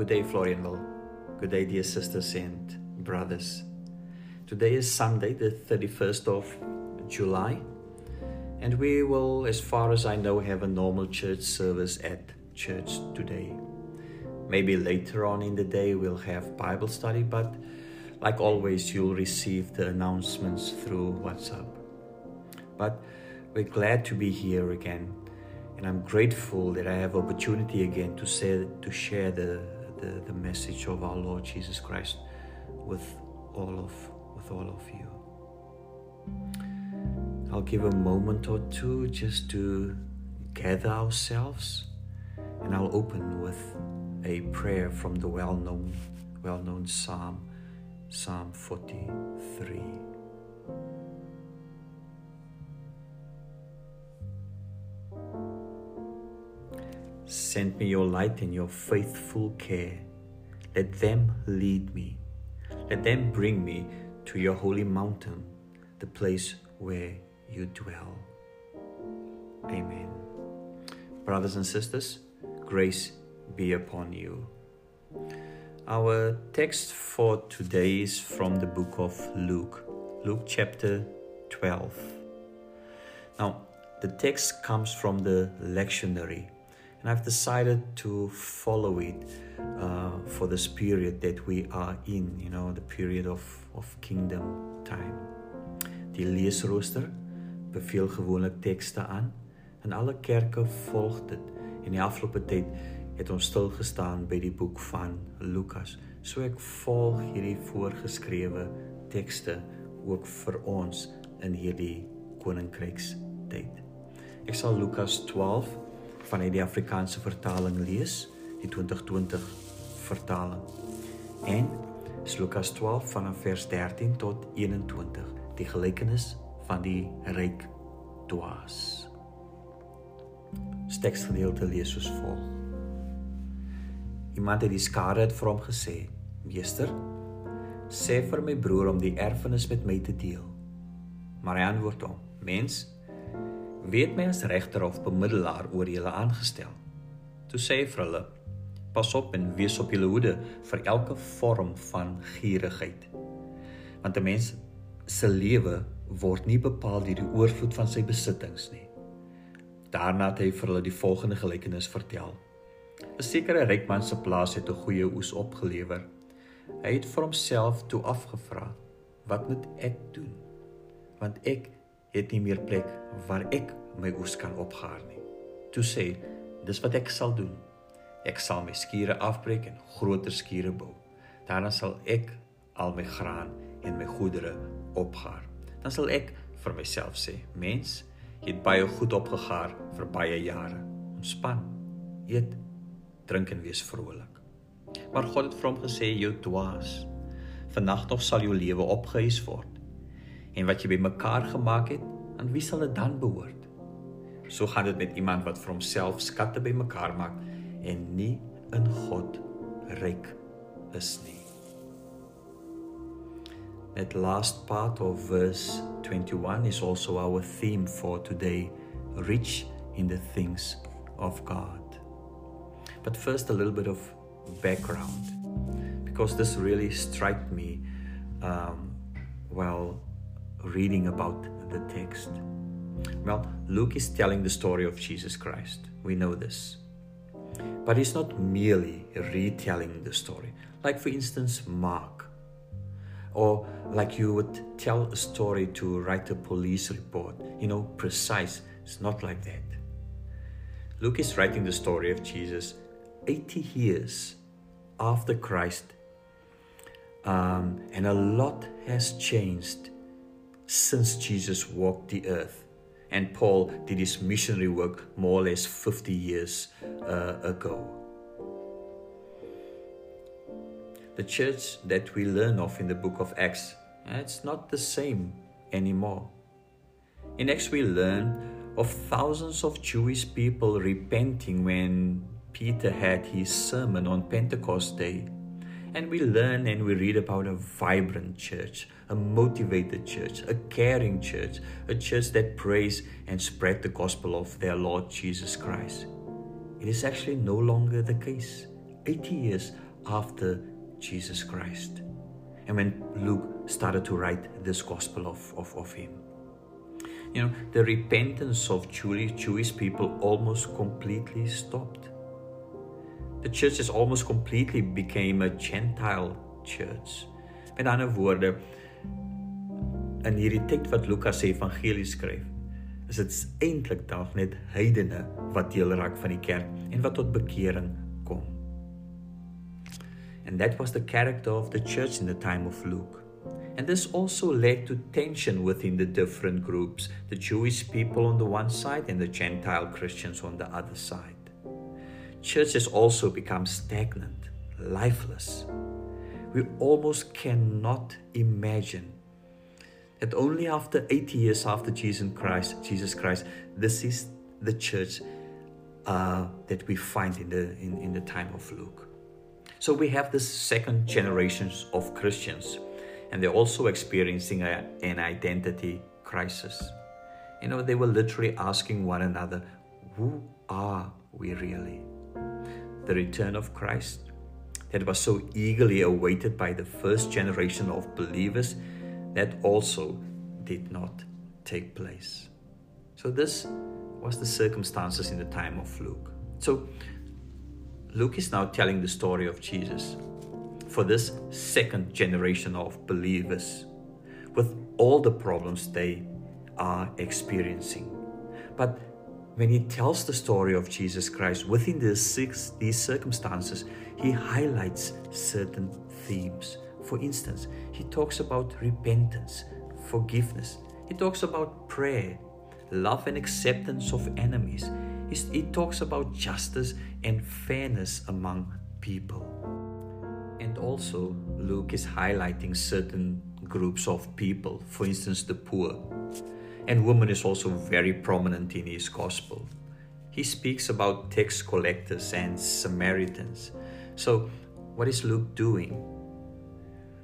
Good day, Florianville. Good day, dear sisters and brothers. Today is Sunday, the 31st of July, and we will, as far as I know, have a normal church service at church today. Maybe later on in the day we'll have Bible study, but like always, you'll receive the announcements through WhatsApp. But we're glad to be here again, and I'm grateful that I have opportunity again to say to share the, the, the message of our Lord Jesus Christ with all of with all of you. I'll give a moment or two just to gather ourselves, and I'll open with a prayer from the well-known well-known psalm psalm 43 send me your light and your faithful care. Let them lead me. Let them bring me to your holy mountain the place where you dwell. Amen. Brothers and sisters grace be upon you. Our text for today is from the book of Luke, Luke chapter 12. Now, the text comes from the lectionary, and I've decided to follow it uh, for this period that we are in, you know, the period of, of kingdom time. Die leesrooster beveel gewoonlik tekste aan en alle kerke volg dit. In die afgelope tyd het ons stil gestaan by die boek van Lukas. So ek volg hierdie voorgeskrewe tekste ook vir ons in hierdie koninkryks tyd. Ek sal Lukas 12 vanuit die Afrikaanse vertaling lees, die 2020 vertaling. En is Lukas 12 vanaf vers 13 tot 21, die gelykenis van die ryk dwaas. Teksgedeelte lees soos volg. Iemand het die skare het vir hom gesê: "Meester, sê vir my broer om die erfenis met my te deel." Maar hy antwoord hom: "Mens, weet my as regter of bemiddelaar oor julle aangestel." Toe sê hy vir hulle: "Pas op en wees op julle hoede vir elke vorm van gierigheid. Want 'n mens se lewe word nie bepaal deur die oorvloed van sy besittings nie." Daarna het hy vir hulle die volgende gelykenis vertel: 'n sekere ryk man se plaas het 'n goeie oes opgelewer. Hy het vir homself toe afgevra: "Wat moet ek doen? Want ek het nie meer plek waar ek my oes kan opgaar nie." Toe sê: "Dis wat ek sal doen. Ek sal my skure afbreek en groter skure bou. Daarna sal ek al my graan en my goedere opgaar. Dan sal ek vir myself sê: "Mens, jy het baie goed opgegaar vir baie jare. Ontspan. Eet drink en wees vrolik. Maar God het vir hom gesê jou dwaas. Vannag nog sal jou lewe opgehuis word. En wat jy bymekaar gemaak het, aan wie sal dit dan behoort? So gaan dit met iemand wat vir homself skatte bymekaar maak en nie in God ryk is nie. That last part of verse 21 is also our theme for today, rich in the things of God. But first, a little bit of background, because this really struck me um, while reading about the text. Well, Luke is telling the story of Jesus Christ. We know this. But he's not merely retelling the story. Like, for instance, Mark. Or like you would tell a story to write a police report, you know, precise. It's not like that. Luke is writing the story of Jesus 80 years after Christ, um, and a lot has changed since Jesus walked the earth. And Paul did his missionary work more or less 50 years uh, ago. The church that we learn of in the book of Acts, it's not the same anymore. In Acts, we learn of thousands of Jewish people repenting when Peter had his sermon on Pentecost Day. And we learn and we read about a vibrant church, a motivated church, a caring church, a church that prays and spread the gospel of their Lord Jesus Christ. It is actually no longer the case. 80 years after Jesus Christ. And when Luke started to write this gospel of, of, of him. You know, the repentance of Jewish, Jewish people almost completely stopped. The church has almost completely became a Gentile church. Met ander woorde, in hierdie teks wat Lukas se evangelie skryf, is dit eintlik dalk net heidene wat deel raak van die kerk en wat tot bekering kom. And that was the character of the church in the time of Luke. And this also led to tension within the different groups, the Jewish people on the one side and the Gentile Christians on the other side. Church has also become stagnant, lifeless. We almost cannot imagine that only after 80 years after Jesus Christ, Jesus Christ, this is the church uh, that we find in the in, in the time of Luke. So we have the second generations of Christians, and they're also experiencing a, an identity crisis. You know, they were literally asking one another, "Who are we really?" The return of Christ that was so eagerly awaited by the first generation of believers that also did not take place. So, this was the circumstances in the time of Luke. So, Luke is now telling the story of Jesus for this second generation of believers with all the problems they are experiencing. But when he tells the story of Jesus Christ within these, six, these circumstances, he highlights certain themes for instance, he talks about repentance, forgiveness. He talks about prayer, love and acceptance of enemies. He talks about justice and fairness among people. And also, Luke is highlighting certain groups of people, for instance, the poor. And woman is also very prominent in his gospel. He speaks about tax collectors and Samaritans. So, what is Luke doing?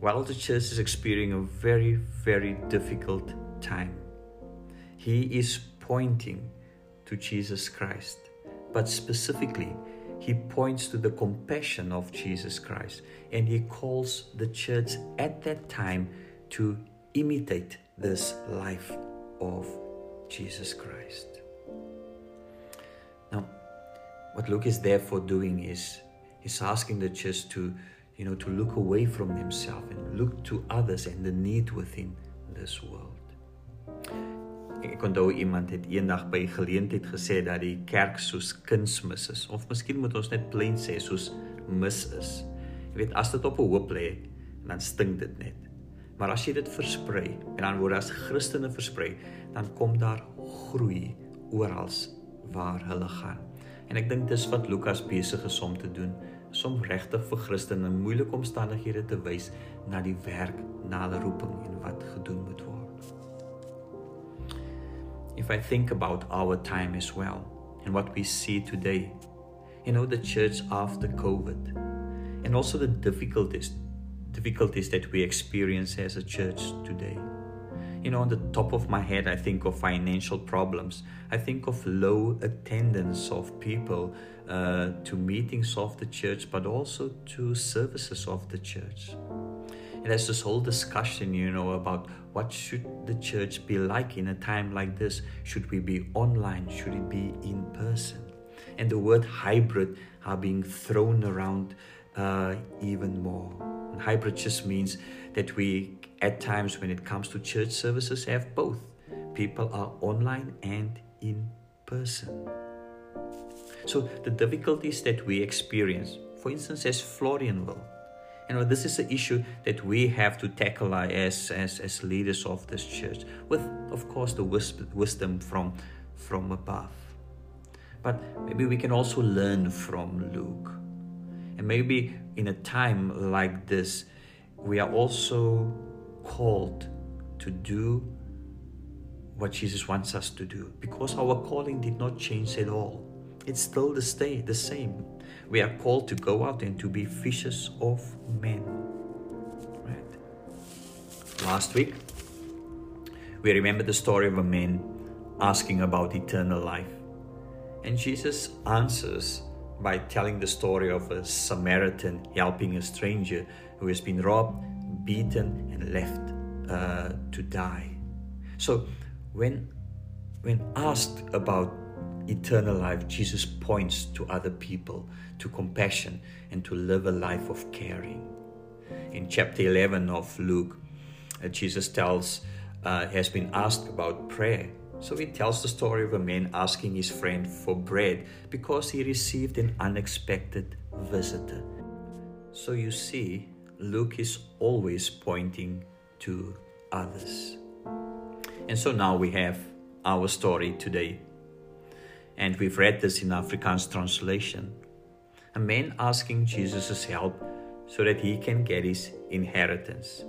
while the church is experiencing a very, very difficult time. He is pointing to Jesus Christ, but specifically, he points to the compassion of Jesus Christ and he calls the church at that time to imitate this life of Jesus Christ. Now, what Luke is therefore doing is he's asking the church to you know, to look away from himself and look to others and the need within this world. Ek onthou iemand het eendag by geleentheid gesê dat die kerk soos kunsmis is of miskien moet ons net plain sê soos mis is. Jy weet as dit op 'n hoop lê, dan stink dit net. Maar as jy dit versprei en dan word as Christene versprei, dan kom daar groei oral waar hulle gaan. En ek dink dis wat Lukas besig is om te doen som regtig vir Christene in moeilike omstandighede te wys na die werk, na hulle roeping en wat gedoen moet word. If I think about our time as well and what we see today, you know the church after COVID and also the difficulties difficulties that we experience as a church today. You know, on the top of my head, I think of financial problems. I think of low attendance of people uh, to meetings of the church, but also to services of the church. And there's this whole discussion, you know, about what should the church be like in a time like this? Should we be online? Should it be in person? And the word hybrid are being thrown around uh, even more. Hybrid just means that we, at times when it comes to church services, have both. People are online and in person. So the difficulties that we experience, for instance, as Florianville, you know, this is an issue that we have to tackle as, as, as leaders of this church, with, of course, the wisdom from, from above. But maybe we can also learn from Luke. And maybe in a time like this, we are also called to do what Jesus wants us to do because our calling did not change at all it's still the stay the same. We are called to go out and to be fishers of men. Right? Last week, we remember the story of a man asking about eternal life. And Jesus answers by telling the story of a Samaritan helping a stranger who has been robbed, beaten, and left uh, to die. So, when when asked about eternal life, Jesus points to other people, to compassion, and to live a life of caring. In chapter 11 of Luke, uh, Jesus tells, uh, has been asked about prayer. So he tells the story of a man asking his friend for bread because he received an unexpected visitor. So you see, Luke is always pointing to others. And so now we have our story today. And we've read this in Afrikaans translation. A man asking Jesus' help so that he can get his inheritance.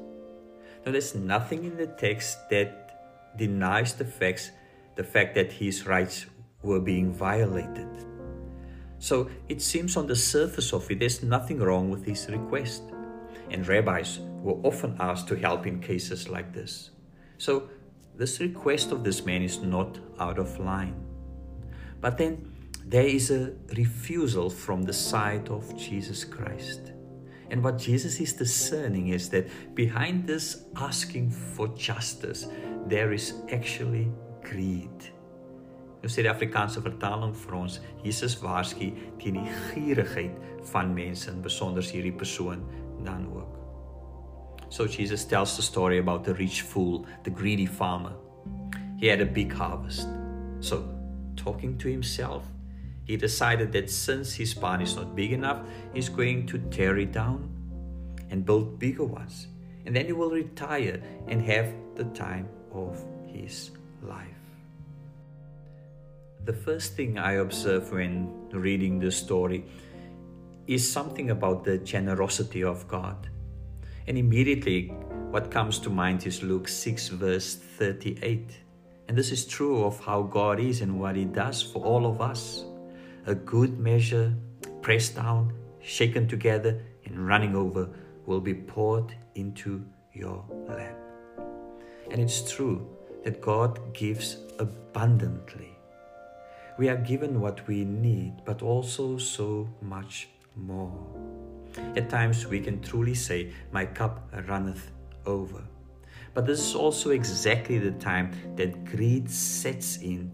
Now, there's nothing in the text that denies the facts the fact that his rights were being violated. So it seems on the surface of it, there's nothing wrong with his request. And rabbis were often asked to help in cases like this. So this request of this man is not out of line. But then there is a refusal from the side of Jesus Christ. And what Jesus is discerning is that behind this asking for justice, there is actually greed. Nou sê die Afrikaanse vertaling vir ons, Jesus waarsku teen die gierigheid van mense en besonder hierdie persoon dan ook. So Jesus tells the story about the rich fool, the greedy farmer. He had a big harvest. So, talking to himself, he decided that since his barn is not big enough, he's going to tear it down and build bigger ones. And then he will retire and have the time of his life. The first thing I observe when reading this story is something about the generosity of God. And immediately, what comes to mind is Luke 6, verse 38. And this is true of how God is and what He does for all of us. A good measure, pressed down, shaken together, and running over, will be poured into your lap. And it's true that God gives abundantly. We are given what we need, but also so much more. At times we can truly say, My cup runneth over. But this is also exactly the time that greed sets in,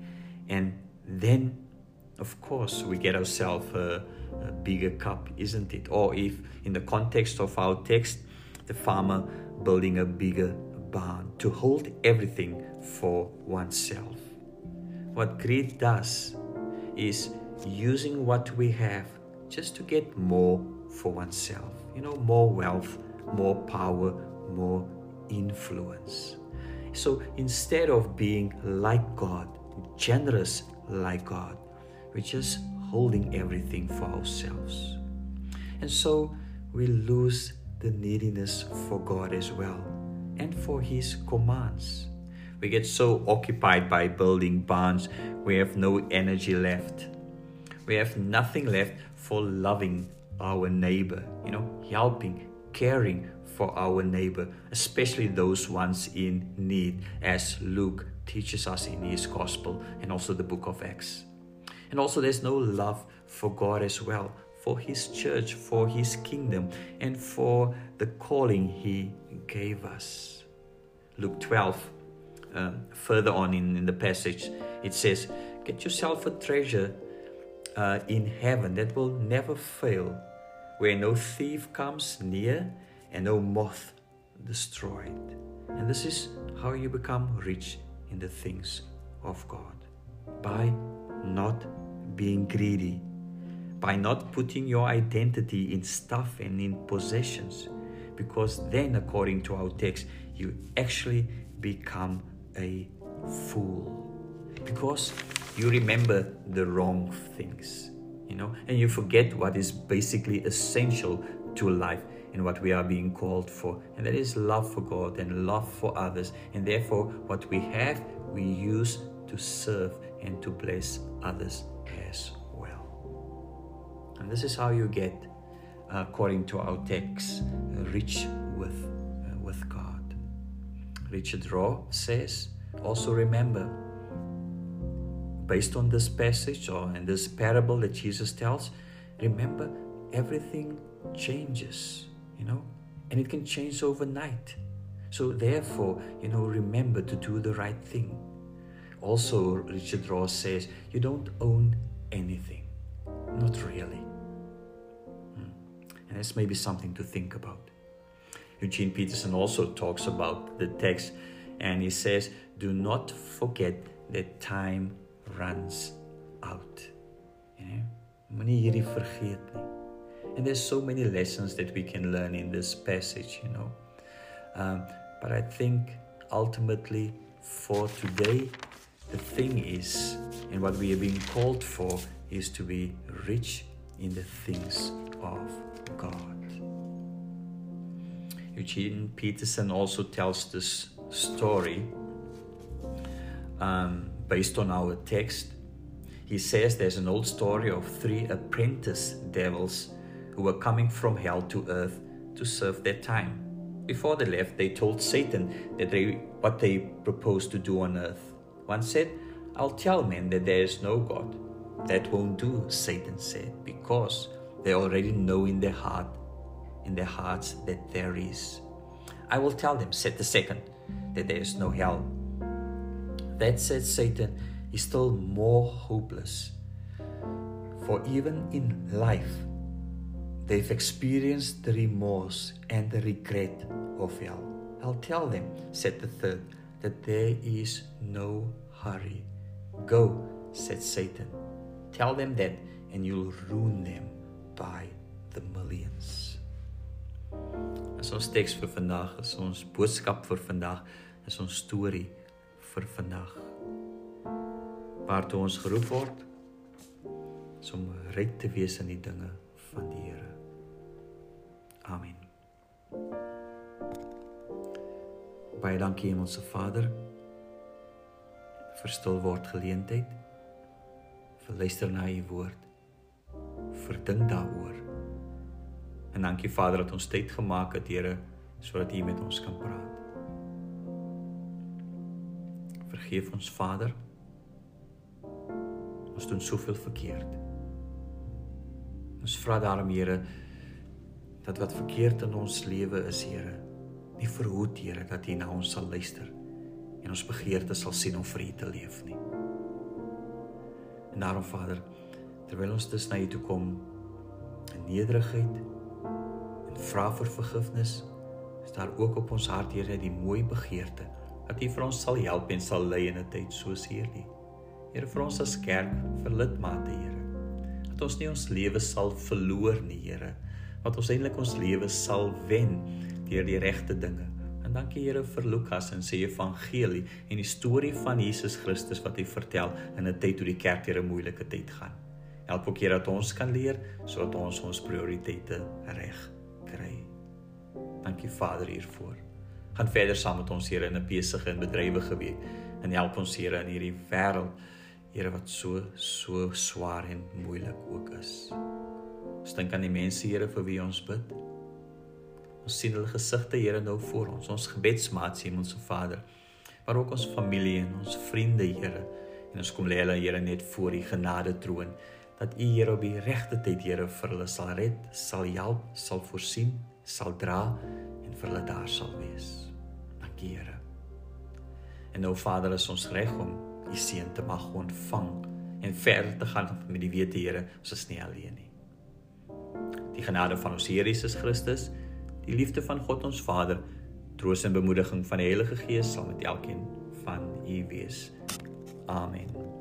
and then, of course, we get ourselves a, a bigger cup, isn't it? Or if, in the context of our text, the farmer building a bigger barn to hold everything for oneself. What greed does is using what we have just to get more for oneself. You know, more wealth, more power, more influence. So instead of being like God, generous like God, we're just holding everything for ourselves. And so we lose the neediness for God as well and for His commands. We get so occupied by building barns, we have no energy left. We have nothing left for loving our neighbor, you know, helping, caring for our neighbor, especially those ones in need, as Luke teaches us in his gospel and also the book of Acts. And also, there's no love for God as well, for his church, for his kingdom, and for the calling he gave us. Luke 12, um, further on in, in the passage, it says, Get yourself a treasure uh, in heaven that will never fail, where no thief comes near and no moth destroyed. And this is how you become rich in the things of God by not being greedy, by not putting your identity in stuff and in possessions, because then, according to our text, you actually become a fool. Because you remember the wrong things, you know, and you forget what is basically essential to life and what we are being called for, and that is love for God and love for others. And therefore, what we have, we use to serve and to bless others as. And this is how you get, according to our text, rich with, uh, with God. Richard Rohr says, also remember, based on this passage or in this parable that Jesus tells, remember everything changes, you know, and it can change overnight. So therefore, you know, remember to do the right thing. Also, Richard Ross says, you don't own anything. Not really. And that's maybe something to think about. Eugene Peterson also talks about the text and he says, Do not forget that time runs out. And there's so many lessons that we can learn in this passage, you know. Um, but I think ultimately for today, the thing is, and what we are being called for, is to be rich in the things of God. Eugene Peterson also tells this story um, based on our text. He says there's an old story of three apprentice devils who were coming from hell to earth to serve their time. Before they left, they told Satan that they what they proposed to do on earth. One said, I'll tell men that there is no God. That won't do, Satan said, because they already know in their heart, in their hearts that there is. I will tell them, said the second, that there is no hell. That said Satan is still more hopeless. For even in life, they've experienced the remorse and the regret of hell. I'll tell them, said the third, that there is no hurry. Go, said Satan. Tell them that, and you'll ruin them by the millions. As ons teks vir vandag, is ons boodskap vir vandag, is ons storie vir vandag. Waartoe ons geroep word om reg te wees in die dinge van die Here. Amen. Baie dankie Hemelse Vader vir stil word geleentheid luister na u woord. Vir dink daaroor. En dankie Vader dat ons tyd gemaak het Here sodat u met ons kan praat. Vergeef ons Vader. Ons doen soveel verkeerd. Ons vra daarom Here dat wat verkeerd in ons lewe is Here nie verhoed Here dat U na ons sal luister en ons begeerte sal sien om vir U te leef nie. En daarom Vader, terwyl ons dus na U toe kom in nederigheid en vra vir vergifnis, is daar ook op ons hart Here die mooi begeerte dat U vir ons sal help en sal lei in 'n tyd soos hierdie. Here vir ons as kerk, vir lidmate Here, dat ons nie ons lewe sal verloor nie Here, wat ons eintlik ons lewe sal wen deur die regte dinge. Dankie Here vir Lukas en sy evangelie en die storie van Jesus Christus wat hy vertel in 'n tyd toe die kerk deur 'n moeilike tyd gaan. Help ook Here dat ons kan leer sodat ons ons prioriteite reg kry. Dankie Vader hiervoor. Gaan verder saam met ons Here in 'n besige en bedrywige week en help ons Here in hierdie wêreld Here wat so so swaar en moeilik ook is. Ons dink aan die mense Here vir wie ons bid. Ons sien hulle gesigte Here nou voor ons, ons gebedsmaats Hemelse Vader, maar ook ons familie en ons vriende Here. En ons kom lê hulle Here net voor U genade troon dat U Here op die regte tyd Here vir hulle sal red, sal help, sal voorsien, sal dra en vir hulle daar sal wees. Dankie Here. En nou Vader, is ons reg om U seën te mag ontvang en verder te gaan met die wete Here, ons is nie alleen nie. Die genade van ons Here Jesus Christus Die liefde van God ons Vader, troos en bemoediging van die Heilige Gees sal met elkeen van u wees. Amen.